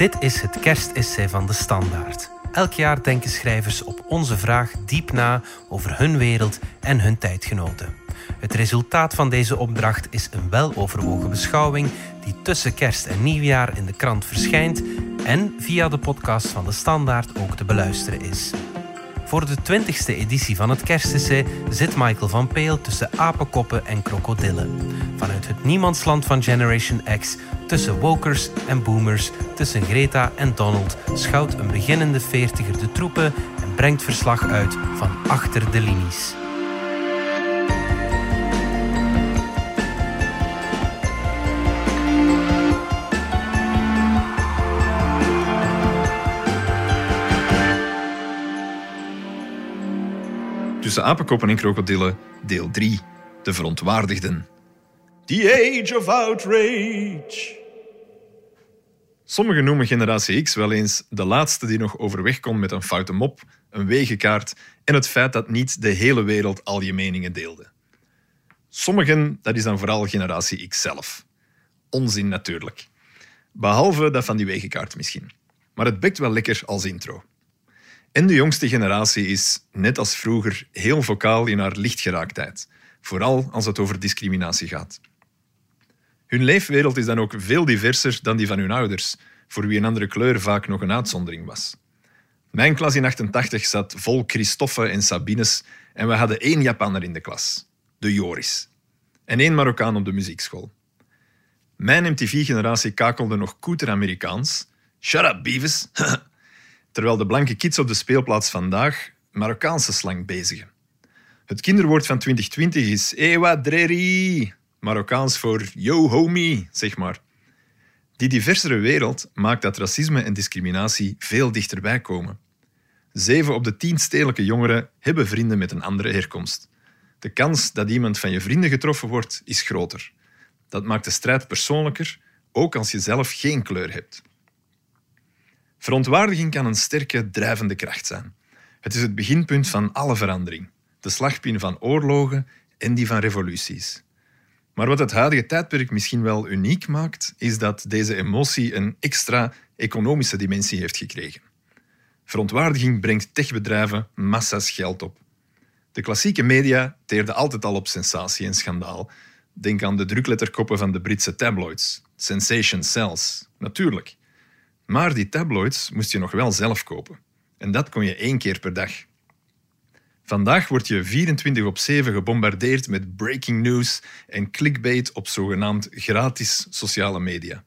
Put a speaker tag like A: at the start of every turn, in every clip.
A: Dit is het kerstessay van de Standaard. Elk jaar denken schrijvers op onze vraag diep na over hun wereld en hun tijdgenoten. Het resultaat van deze opdracht is een weloverwogen beschouwing die tussen kerst en nieuwjaar in de krant verschijnt en via de podcast van de Standaard ook te beluisteren is. Voor de 20ste editie van het Kerstessay zit Michael van Peel tussen apenkoppen en krokodillen. Vanuit het niemandsland van Generation X, tussen wokers en boomers, tussen Greta en Donald, schouwt een beginnende veertiger de troepen en brengt verslag uit van achter de linies.
B: Tussen apenkoppen en krokodillen, deel 3. De verontwaardigden. The Age of Outrage. Sommigen noemen generatie X wel eens de laatste die nog overweg kon met een foute mop, een wegenkaart en het feit dat niet de hele wereld al je meningen deelde. Sommigen, dat is dan vooral generatie X zelf. Onzin natuurlijk. Behalve dat van die wegenkaart misschien. Maar het bekt wel lekker als intro. En de jongste generatie is, net als vroeger, heel vocaal in haar lichtgeraaktheid. Vooral als het over discriminatie gaat. Hun leefwereld is dan ook veel diverser dan die van hun ouders, voor wie een andere kleur vaak nog een uitzondering was. Mijn klas in 88 zat vol Christoffe en Sabines en we hadden één Japanner in de klas, de Joris, en één Marokkaan op de muziekschool. Mijn MTV-generatie kakelde nog koeter Amerikaans. Shut up, Beavis! terwijl de blanke kids op de speelplaats vandaag Marokkaanse slang bezigen. Het kinderwoord van 2020 is Ewa Dreri, Marokkaans voor yo homie, zeg maar. Die diversere wereld maakt dat racisme en discriminatie veel dichterbij komen. Zeven op de tien stedelijke jongeren hebben vrienden met een andere herkomst. De kans dat iemand van je vrienden getroffen wordt, is groter. Dat maakt de strijd persoonlijker, ook als je zelf geen kleur hebt. Verontwaardiging kan een sterke drijvende kracht zijn. Het is het beginpunt van alle verandering, de slagpin van oorlogen en die van revoluties. Maar wat het huidige tijdperk misschien wel uniek maakt, is dat deze emotie een extra economische dimensie heeft gekregen. Verontwaardiging brengt techbedrijven massa's geld op. De klassieke media teerden altijd al op sensatie en schandaal. Denk aan de drukletterkoppen van de Britse tabloids. Sensation sells, natuurlijk. Maar die tabloids moest je nog wel zelf kopen. En dat kon je één keer per dag. Vandaag word je 24 op 7 gebombardeerd met breaking news en clickbait op zogenaamd gratis sociale media.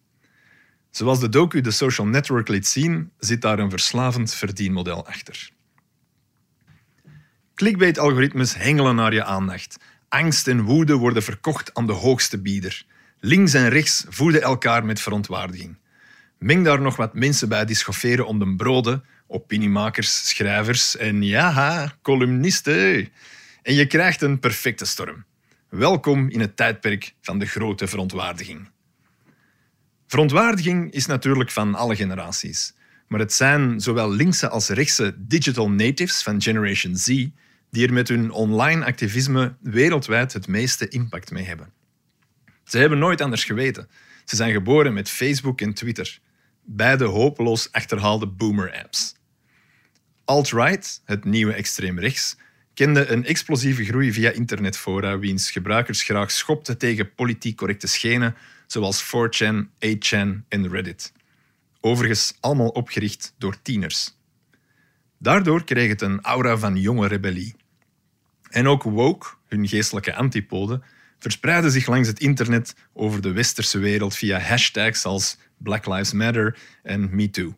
B: Zoals de docu The Social Network liet zien, zit daar een verslavend verdienmodel achter. Clickbait-algoritmes hengelen naar je aandacht. Angst en woede worden verkocht aan de hoogste bieder. Links en rechts voeden elkaar met verontwaardiging. Meng daar nog wat mensen bij die schofferen om de broden, opiniemakers, schrijvers en ja, columnisten. En je krijgt een perfecte storm. Welkom in het tijdperk van de grote verontwaardiging. Verontwaardiging is natuurlijk van alle generaties. Maar het zijn zowel linkse als rechtse digital natives van Generation Z die er met hun online activisme wereldwijd het meeste impact mee hebben. Ze hebben nooit anders geweten. Ze zijn geboren met Facebook en Twitter beide hopeloos achterhaalde boomer-apps. Alt-right, het nieuwe extreem rechts, kende een explosieve groei via internetfora wiens gebruikers graag schopten tegen politiek correcte schenen zoals 4chan, 8chan en Reddit. Overigens allemaal opgericht door tieners. Daardoor kreeg het een aura van jonge rebellie. En ook woke, hun geestelijke antipode, verspreidde zich langs het internet over de westerse wereld via hashtags als Black Lives Matter en MeToo.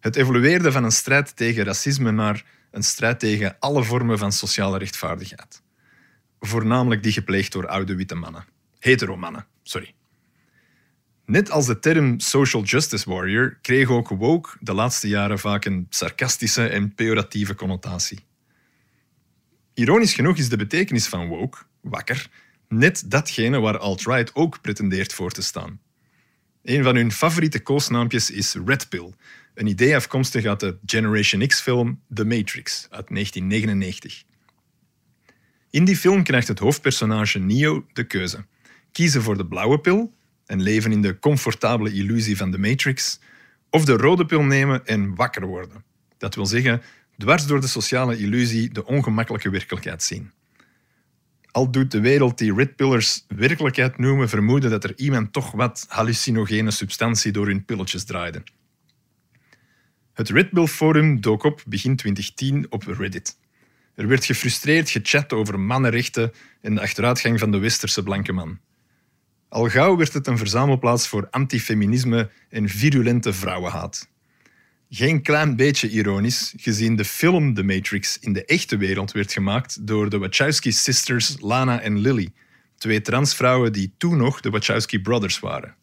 B: Het evolueerde van een strijd tegen racisme naar een strijd tegen alle vormen van sociale rechtvaardigheid. Voornamelijk die gepleegd door oude witte mannen. Hetero mannen, sorry. Net als de term social justice warrior kreeg ook woke de laatste jaren vaak een sarcastische en pejoratieve connotatie. Ironisch genoeg is de betekenis van woke, wakker, net datgene waar alt-right ook pretendeert voor te staan. Een van hun favoriete koosnaampjes is Red Pill, een idee afkomstig uit de Generation X-film The Matrix uit 1999. In die film krijgt het hoofdpersonage Neo de keuze: kiezen voor de blauwe pil en leven in de comfortabele illusie van de Matrix, Of de rode pil nemen en wakker worden. Dat wil zeggen, dwars door de sociale illusie de ongemakkelijke werkelijkheid zien. Al doet de wereld die redpillers werkelijkheid noemen vermoeden dat er iemand toch wat hallucinogene substantie door hun pilletjes draaide. Het Red Pill Forum dook op begin 2010 op Reddit. Er werd gefrustreerd gechat over mannenrechten en de achteruitgang van de westerse blanke man. Al gauw werd het een verzamelplaats voor antifeminisme en virulente vrouwenhaat. Geen klein beetje ironisch, gezien de film The Matrix in de echte wereld werd gemaakt door de Wachowski-sisters Lana en Lily, twee transvrouwen die toen nog de Wachowski Brothers waren.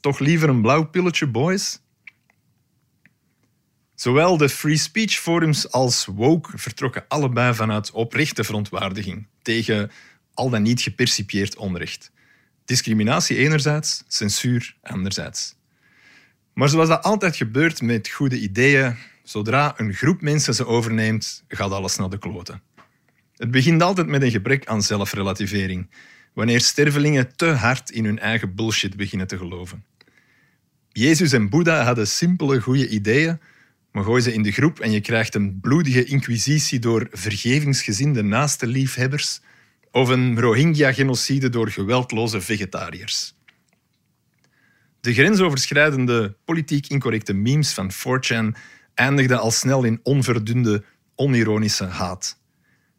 B: Toch liever een blauw pilletje, boys? Zowel de free speech forums als woke vertrokken allebei vanuit oprechte verontwaardiging tegen al dan niet gepercipieerd onrecht. Discriminatie enerzijds, censuur anderzijds. Maar zoals dat altijd gebeurt met goede ideeën, zodra een groep mensen ze overneemt, gaat alles naar de kloten. Het begint altijd met een gebrek aan zelfrelativering, wanneer stervelingen te hard in hun eigen bullshit beginnen te geloven. Jezus en Boeddha hadden simpele goede ideeën, maar gooi ze in de groep en je krijgt een bloedige inquisitie door vergevingsgezinde naaste liefhebbers of een Rohingya-genocide door geweldloze vegetariërs. De grensoverschrijdende, politiek incorrecte memes van 4chan eindigden al snel in onverdunde, onironische haat.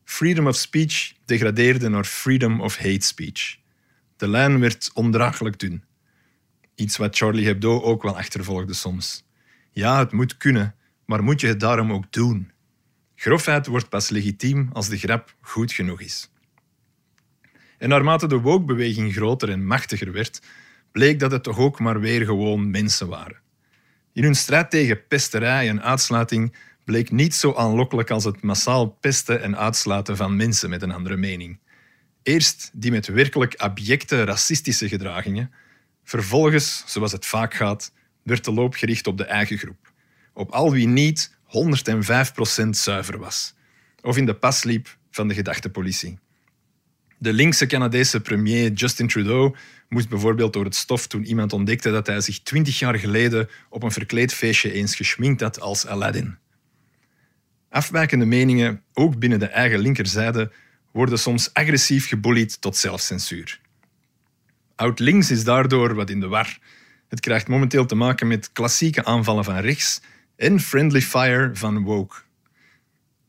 B: Freedom of speech degradeerde naar freedom of hate speech. De lijn werd ondraaglijk dun. Iets wat Charlie Hebdo ook wel achtervolgde soms. Ja, het moet kunnen, maar moet je het daarom ook doen? Grofheid wordt pas legitiem als de grap goed genoeg is. En naarmate de woke-beweging groter en machtiger werd, bleek dat het toch ook maar weer gewoon mensen waren. In hun strijd tegen pesterij en uitsluiting bleek niet zo aanlokkelijk als het massaal pesten en uitsluiten van mensen met een andere mening. Eerst die met werkelijk abjecte racistische gedragingen, vervolgens, zoals het vaak gaat, werd de loop gericht op de eigen groep. Op al wie niet 105% zuiver was, of in de pas liep van de gedachtepolitie. De linkse Canadese premier Justin Trudeau moest bijvoorbeeld door het stof toen iemand ontdekte dat hij zich twintig jaar geleden op een verkleed feestje eens geschminkt had als Aladdin. Afwijkende meningen, ook binnen de eigen linkerzijde, worden soms agressief gebullied tot zelfcensuur. Oud-links is daardoor wat in de war. Het krijgt momenteel te maken met klassieke aanvallen van rechts en friendly fire van woke.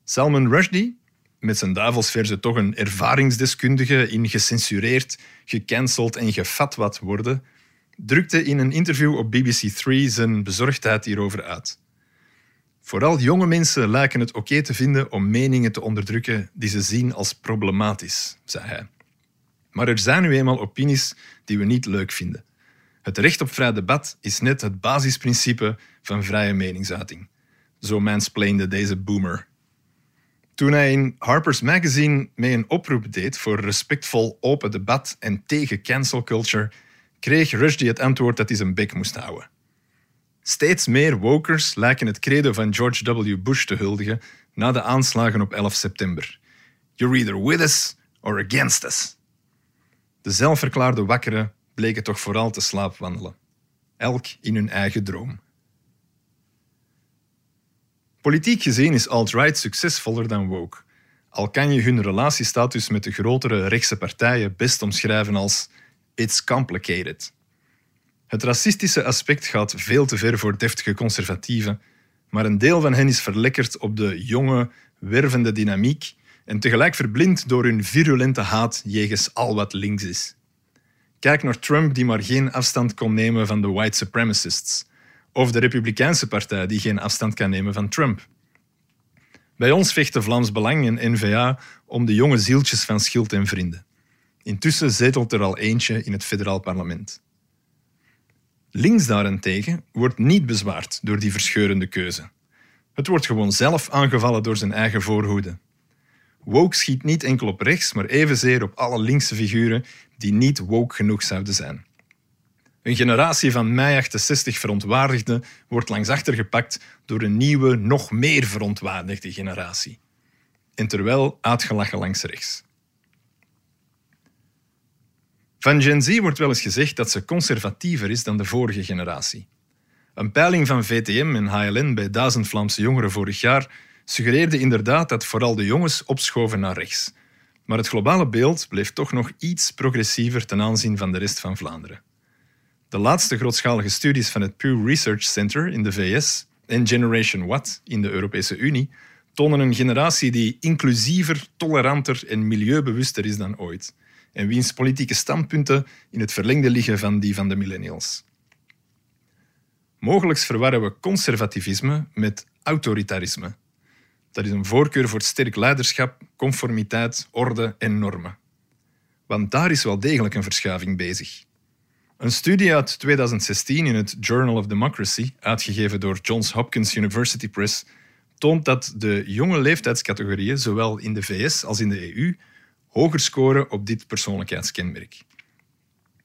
B: Salman Rushdie, met zijn duivelsverse toch een ervaringsdeskundige in gecensureerd, gecanceld en gefat wat worden, drukte in een interview op BBC3 zijn bezorgdheid hierover uit. Vooral jonge mensen lijken het oké te vinden om meningen te onderdrukken die ze zien als problematisch, zei hij. Maar er zijn nu eenmaal opinies die we niet leuk vinden. Het recht op vrij debat is net het basisprincipe van vrije meningsuiting. Zo mansplainde deze boomer. Toen hij in Harper's Magazine mee een oproep deed voor respectvol open debat en tegen cancel culture, kreeg Rushdie het antwoord dat hij zijn bek moest houden. Steeds meer wokers lijken het credo van George W. Bush te huldigen na de aanslagen op 11 september. You're either with us or against us. De zelfverklaarde wakkeren bleken toch vooral te slaapwandelen. Elk in hun eigen droom. Politiek gezien is alt-right succesvoller dan woke. Al kan je hun relatiestatus met de grotere rechtse partijen best omschrijven als it's complicated. Het racistische aspect gaat veel te ver voor deftige conservatieven, maar een deel van hen is verlekkerd op de jonge, wervende dynamiek en tegelijk verblind door hun virulente haat jegens al wat links is. Kijk naar Trump die maar geen afstand kon nemen van de white supremacists of de Republikeinse partij die geen afstand kan nemen van Trump. Bij ons vechten Vlaams Belang en N-VA om de jonge zieltjes van Schild en Vrienden. Intussen zetelt er al eentje in het federaal parlement. Links daarentegen wordt niet bezwaard door die verscheurende keuze. Het wordt gewoon zelf aangevallen door zijn eigen voorhoede. Woke schiet niet enkel op rechts, maar evenzeer op alle linkse figuren die niet woke genoeg zouden zijn. Een generatie van mei 68 verontwaardigden wordt langs achter gepakt door een nieuwe, nog meer verontwaardigde generatie. En terwijl uitgelachen langs rechts. Van Gen Z wordt wel eens gezegd dat ze conservatiever is dan de vorige generatie. Een peiling van VTM en HLN bij 1000 Vlaamse jongeren vorig jaar suggereerde inderdaad dat vooral de jongens opschoven naar rechts. Maar het globale beeld bleef toch nog iets progressiever ten aanzien van de rest van Vlaanderen. De laatste grootschalige studies van het Pew Research Center in de VS en Generation What in de Europese Unie tonen een generatie die inclusiever, toleranter en milieubewuster is dan ooit en wiens politieke standpunten in het verlengde liggen van die van de millennials. Mogelijk verwarren we conservativisme met autoritarisme. Dat is een voorkeur voor sterk leiderschap, conformiteit, orde en normen. Want daar is wel degelijk een verschuiving bezig. Een studie uit 2016 in het Journal of Democracy, uitgegeven door Johns Hopkins University Press, toont dat de jonge leeftijdscategorieën, zowel in de VS als in de EU, hoger scoren op dit persoonlijkheidskenmerk.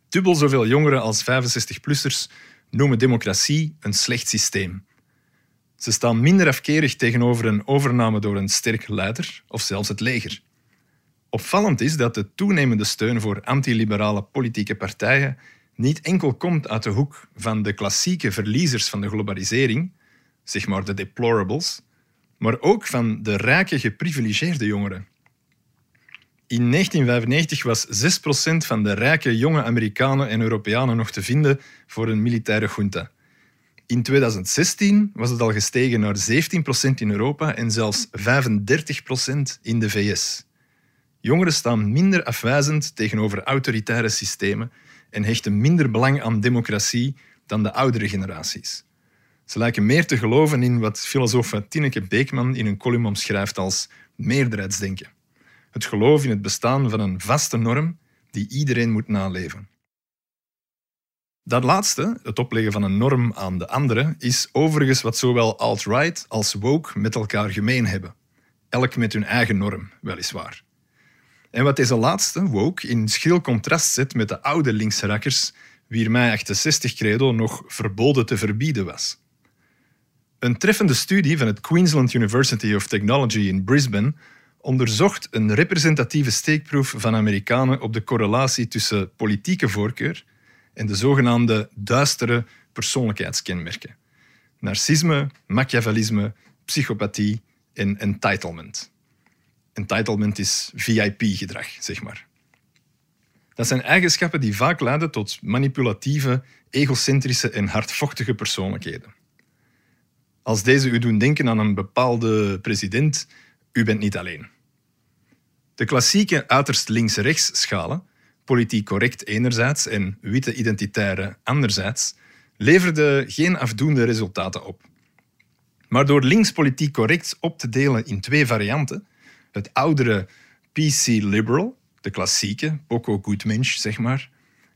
B: Dubbel zoveel jongeren als 65-plussers noemen democratie een slecht systeem. Ze staan minder afkerig tegenover een overname door een sterk leider of zelfs het leger. Opvallend is dat de toenemende steun voor antiliberale politieke partijen niet enkel komt uit de hoek van de klassieke verliezers van de globalisering, zeg maar de deplorables, maar ook van de rijke geprivilegeerde jongeren. In 1995 was 6% van de rijke jonge Amerikanen en Europeanen nog te vinden voor een militaire junta. In 2016 was het al gestegen naar 17% in Europa en zelfs 35% in de VS. Jongeren staan minder afwijzend tegenover autoritaire systemen en hechten minder belang aan democratie dan de oudere generaties. Ze lijken meer te geloven in wat filosoof Tineke Beekman in een column omschrijft als meerderheidsdenken. Het geloof in het bestaan van een vaste norm die iedereen moet naleven. Dat laatste, het opleggen van een norm aan de andere, is overigens wat zowel alt-right als woke met elkaar gemeen hebben. Elk met hun eigen norm, weliswaar. En wat deze laatste, woke, in schril contrast zet met de oude linkse rakkers, wier mei 68 credo nog verboden te verbieden was. Een treffende studie van het Queensland University of Technology in Brisbane onderzocht een representatieve steekproef van Amerikanen op de correlatie tussen politieke voorkeur en de zogenaamde duistere persoonlijkheidskenmerken. Narcisme, machiavellisme, psychopathie en entitlement. Entitlement is VIP-gedrag, zeg maar. Dat zijn eigenschappen die vaak leiden tot manipulatieve, egocentrische en hardvochtige persoonlijkheden. Als deze u doen denken aan een bepaalde president, u bent niet alleen. De klassieke uiterst links-rechts schalen, politiek correct enerzijds en witte identitaire anderzijds, leverden geen afdoende resultaten op. Maar door links politiek correct op te delen in twee varianten, het oudere PC liberal, de klassieke, poco goed mens, zeg maar,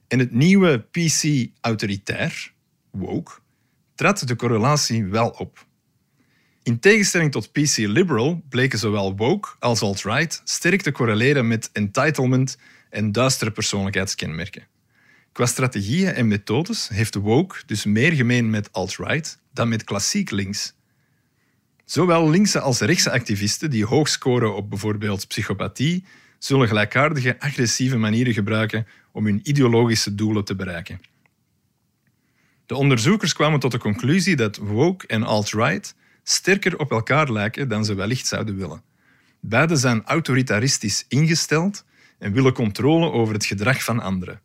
B: en het nieuwe PC autoritair, woke, trad de correlatie wel op. In tegenstelling tot PC liberal bleken zowel woke als alt-right sterk te correleren met entitlement en duistere persoonlijkheidskenmerken. Qua strategieën en methodes heeft woke dus meer gemeen met alt-right dan met klassiek links. Zowel linkse als rechtse activisten die hoog scoren op bijvoorbeeld psychopathie, zullen gelijkaardige agressieve manieren gebruiken om hun ideologische doelen te bereiken. De onderzoekers kwamen tot de conclusie dat woke en alt-right sterker op elkaar lijken dan ze wellicht zouden willen. Beiden zijn autoritaristisch ingesteld en willen controle over het gedrag van anderen.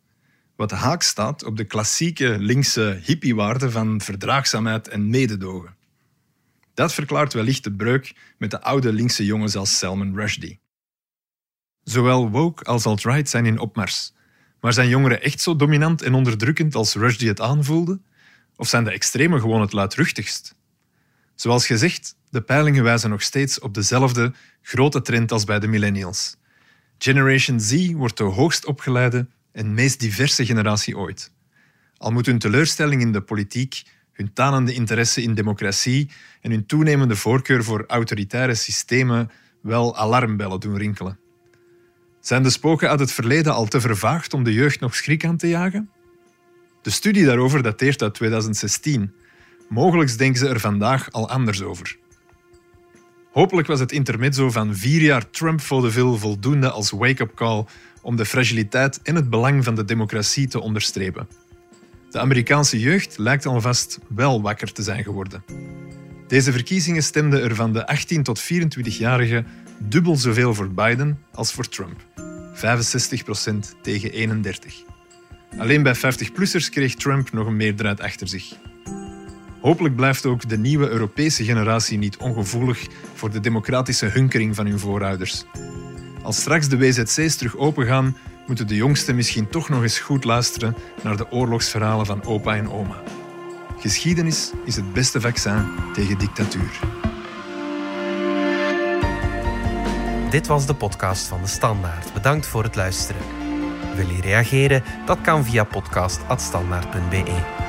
B: Wat haak staat op de klassieke linkse hippiewaarden van verdraagzaamheid en mededogen. Dat verklaart wellicht de breuk met de oude linkse jongens als Salman Rushdie. Zowel woke als alt-right zijn in opmars. Maar zijn jongeren echt zo dominant en onderdrukkend als Rushdie het aanvoelde? Of zijn de extremen gewoon het luidruchtigst? Zoals gezegd, de peilingen wijzen nog steeds op dezelfde grote trend als bij de millennials. Generation Z wordt de hoogst opgeleide en meest diverse generatie ooit. Al moet hun teleurstelling in de politiek, hun tanende interesse in democratie en hun toenemende voorkeur voor autoritaire systemen wel alarmbellen doen rinkelen. Zijn de spoken uit het verleden al te vervaagd om de jeugd nog schrik aan te jagen? De studie daarover dateert uit 2016 Mogelijk denken ze er vandaag al anders over. Hopelijk was het intermezzo van vier jaar Trump vaudeville voldoende als wake-up call om de fragiliteit en het belang van de democratie te onderstrepen. De Amerikaanse jeugd lijkt alvast wel wakker te zijn geworden. Deze verkiezingen stemden er van de 18 tot 24-jarigen dubbel zoveel voor Biden als voor Trump. 65% tegen 31. Alleen bij 50-plussers kreeg Trump nog een meerderheid achter zich. Hopelijk blijft ook de nieuwe Europese generatie niet ongevoelig voor de democratische hunkering van hun voorouders. Als straks de WZC's terug opengaan, moeten de jongsten misschien toch nog eens goed luisteren naar de oorlogsverhalen van opa en oma. Geschiedenis is het beste vaccin tegen dictatuur.
A: Dit was de podcast van de Standaard. Bedankt voor het luisteren. Wil je reageren? Dat kan via podcast.standaard.be.